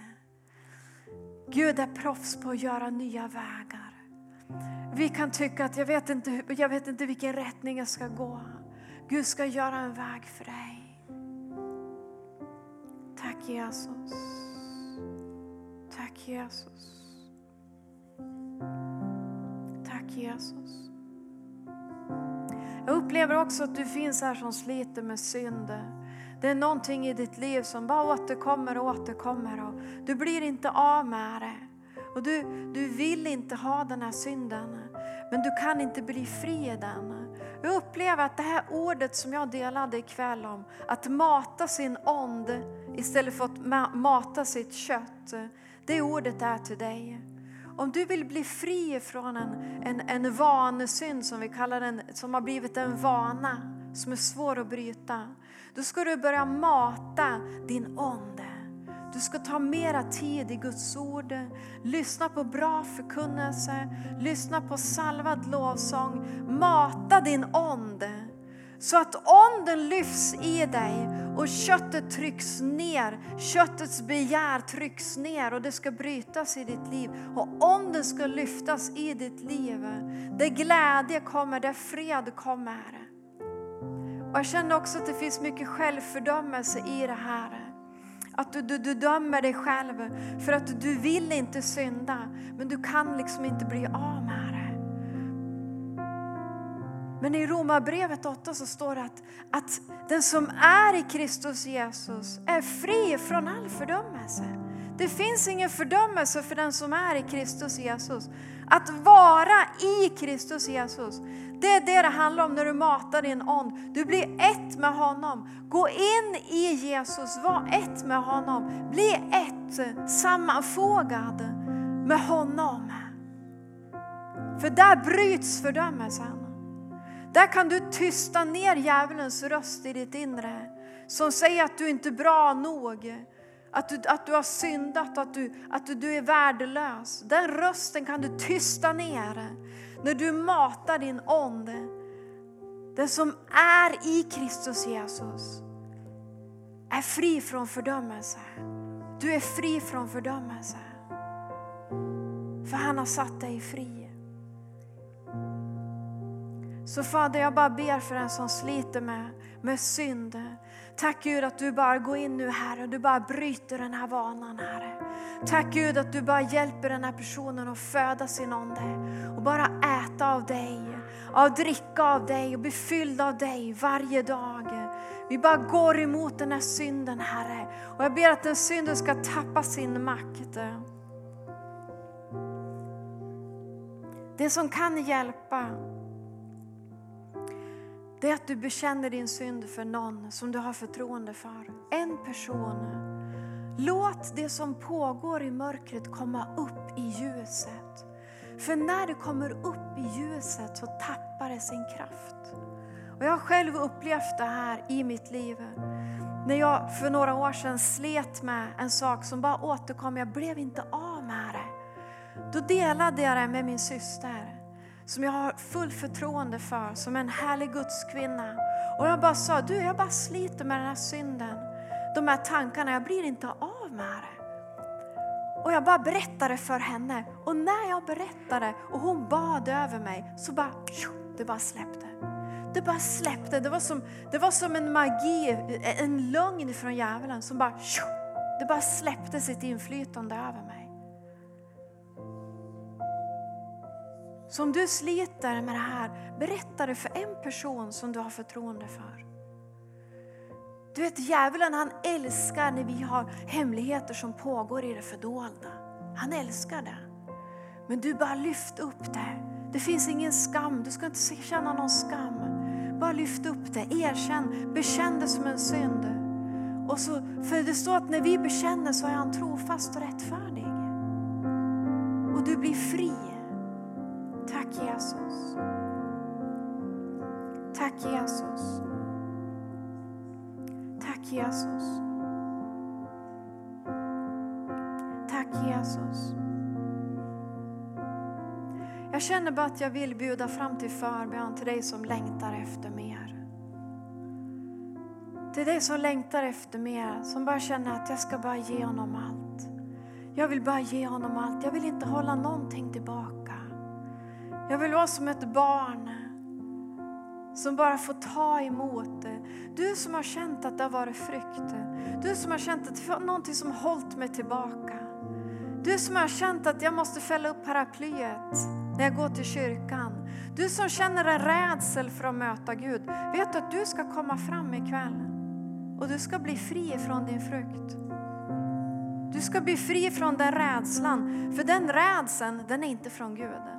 Gud är proffs på att göra nya vägar. Vi kan tycka att jag vet inte, jag vet inte vilken rättning jag ska gå. Gud ska göra en väg för dig. Tack Jesus. Tack Jesus. Tack Jesus. Jag upplever också att du finns här som sliter med synder. Det är någonting i ditt liv som bara återkommer och återkommer och du blir inte av med det. Och du, du vill inte ha den här synden, men du kan inte bli fri i den. Jag upplever att det här ordet som jag delade ikväll om, att mata sin ond istället för att mata sitt kött, det ordet är till dig. Om du vill bli fri från en, en, en vanesynd som vi kallar den, som har blivit en vana som är svår att bryta. Då ska du börja mata din ande. Du ska ta mera tid i Guds ord, lyssna på bra förkunnelse, lyssna på salvad lovsång. Mata din ond. så att onden lyfts i dig och köttet trycks ner. Köttets begär trycks ner och det ska brytas i ditt liv. Och onden ska lyftas i ditt liv. Där glädje kommer, där fred kommer. Och jag känner också att det finns mycket självfördömelse i det här. Att du, du, du dömer dig själv för att du vill inte synda men du kan liksom inte bli av med det. Men i Romarbrevet 8 så står det att, att den som är i Kristus Jesus är fri från all fördömelse. Det finns ingen fördömelse för den som är i Kristus Jesus. Att vara i Kristus Jesus, det är det det handlar om när du matar din ond. Du blir ett med honom. Gå in i Jesus, var ett med honom. Bli ett, sammanfogad med honom. För där bryts fördömelsen. Där kan du tysta ner djävulens röst i ditt inre som säger att du inte är bra nog. Att du, att du har syndat, att du, att du, du är värdelös. Den rösten kan du tysta ner när du matar din ond. Den som är i Kristus Jesus är fri från fördömelse. Du är fri från fördömelse. För han har satt dig fri. Så Fader, jag bara ber för den som sliter med, med synd. Tack Gud att du bara går in nu här och du bara bryter den här vanan Herre. Tack Gud att du bara hjälper den här personen att föda sin ande och bara äta av dig, av dricka av dig och bli fylld av dig varje dag. Vi bara går emot den här synden Herre och jag ber att den synden ska tappa sin makt. Det som kan hjälpa det är att du bekänner din synd för någon som du har förtroende för. En person. Låt det som pågår i mörkret komma upp i ljuset. För när det kommer upp i ljuset så tappar det sin kraft. Och jag har själv upplevt det här i mitt liv. När jag för några år sedan slet med en sak som bara återkom, jag blev inte av med det. Då delade jag det med min syster som jag har full förtroende för, som en härlig gudskvinna. Och jag bara sa, du jag bara sliter med den här synden, de här tankarna, jag blir inte av med det. Och jag bara berättade för henne och när jag berättade och hon bad över mig så bara, det bara släppte. det bara släppte. Det var som, det var som en magi, en lögn från djävulen som bara, det bara släppte sitt inflytande över mig. Så om du sliter med det här, berätta det för en person som du har förtroende för. Du vet djävulen han älskar när vi har hemligheter som pågår i det fördolda. Han älskar det. Men du bara lyft upp det. Det finns ingen skam, du ska inte känna någon skam. Bara lyft upp det, erkänn, bekänn det som en synd. Och så, för det står att när vi bekänner så är han trofast och rättfärdig. Och du blir fri. Tack Jesus. Tack Jesus. Tack Jesus. Tack Jesus. Jag känner bara att jag vill bjuda fram till förbön till dig som längtar efter mer. Till dig som längtar efter mer, som bara känner att jag ska bara ge honom allt. Jag vill bara ge honom allt, jag vill inte hålla någonting tillbaka. Jag vill vara som ett barn som bara får ta emot det. Du som har känt att det har varit frykt. Du som har känt att det var någonting som hållit mig tillbaka. Du som har känt att jag måste fälla upp paraplyet när jag går till kyrkan. Du som känner en rädsel för att möta Gud. Vet du att du ska komma fram ikväll och du ska bli fri från din frukt. Du ska bli fri från den rädslan, för den rädslan den är inte från Gud.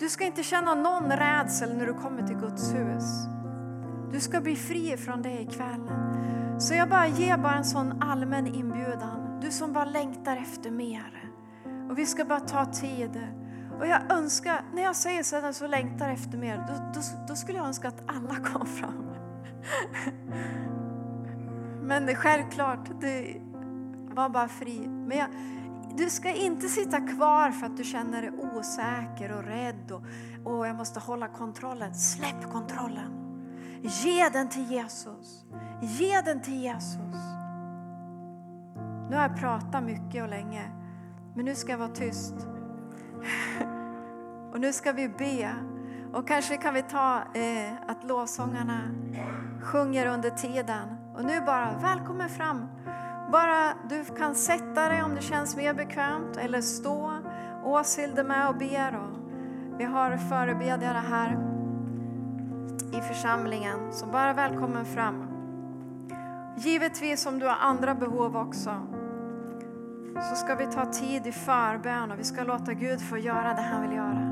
Du ska inte känna någon rädsel när du kommer till Guds hus. Du ska bli fri från det ikväll. Så jag bara ger bara en sån allmän inbjudan. Du som bara längtar efter mer. Och vi ska bara ta tid. Och jag önskar, när jag säger så längtar efter mer, då, då, då skulle jag önska att alla kom fram. Men självklart, det var bara fri. Men jag, du ska inte sitta kvar för att du känner dig osäker och rädd och, och jag måste hålla kontrollen. Släpp kontrollen. Ge den till Jesus. Ge den till Jesus. Nu har jag pratat mycket och länge, men nu ska jag vara tyst. Och nu ska vi be. Och kanske kan vi ta eh, att lovsångarna sjunger under tiden. Och nu bara, välkommen fram. Bara du kan sätta dig om det känns mer bekvämt eller stå. Åshild är med och ber. Och vi har förebedjare här i församlingen. Så bara välkommen fram. Givetvis om du har andra behov också så ska vi ta tid i förbön och vi ska låta Gud få göra det han vill göra.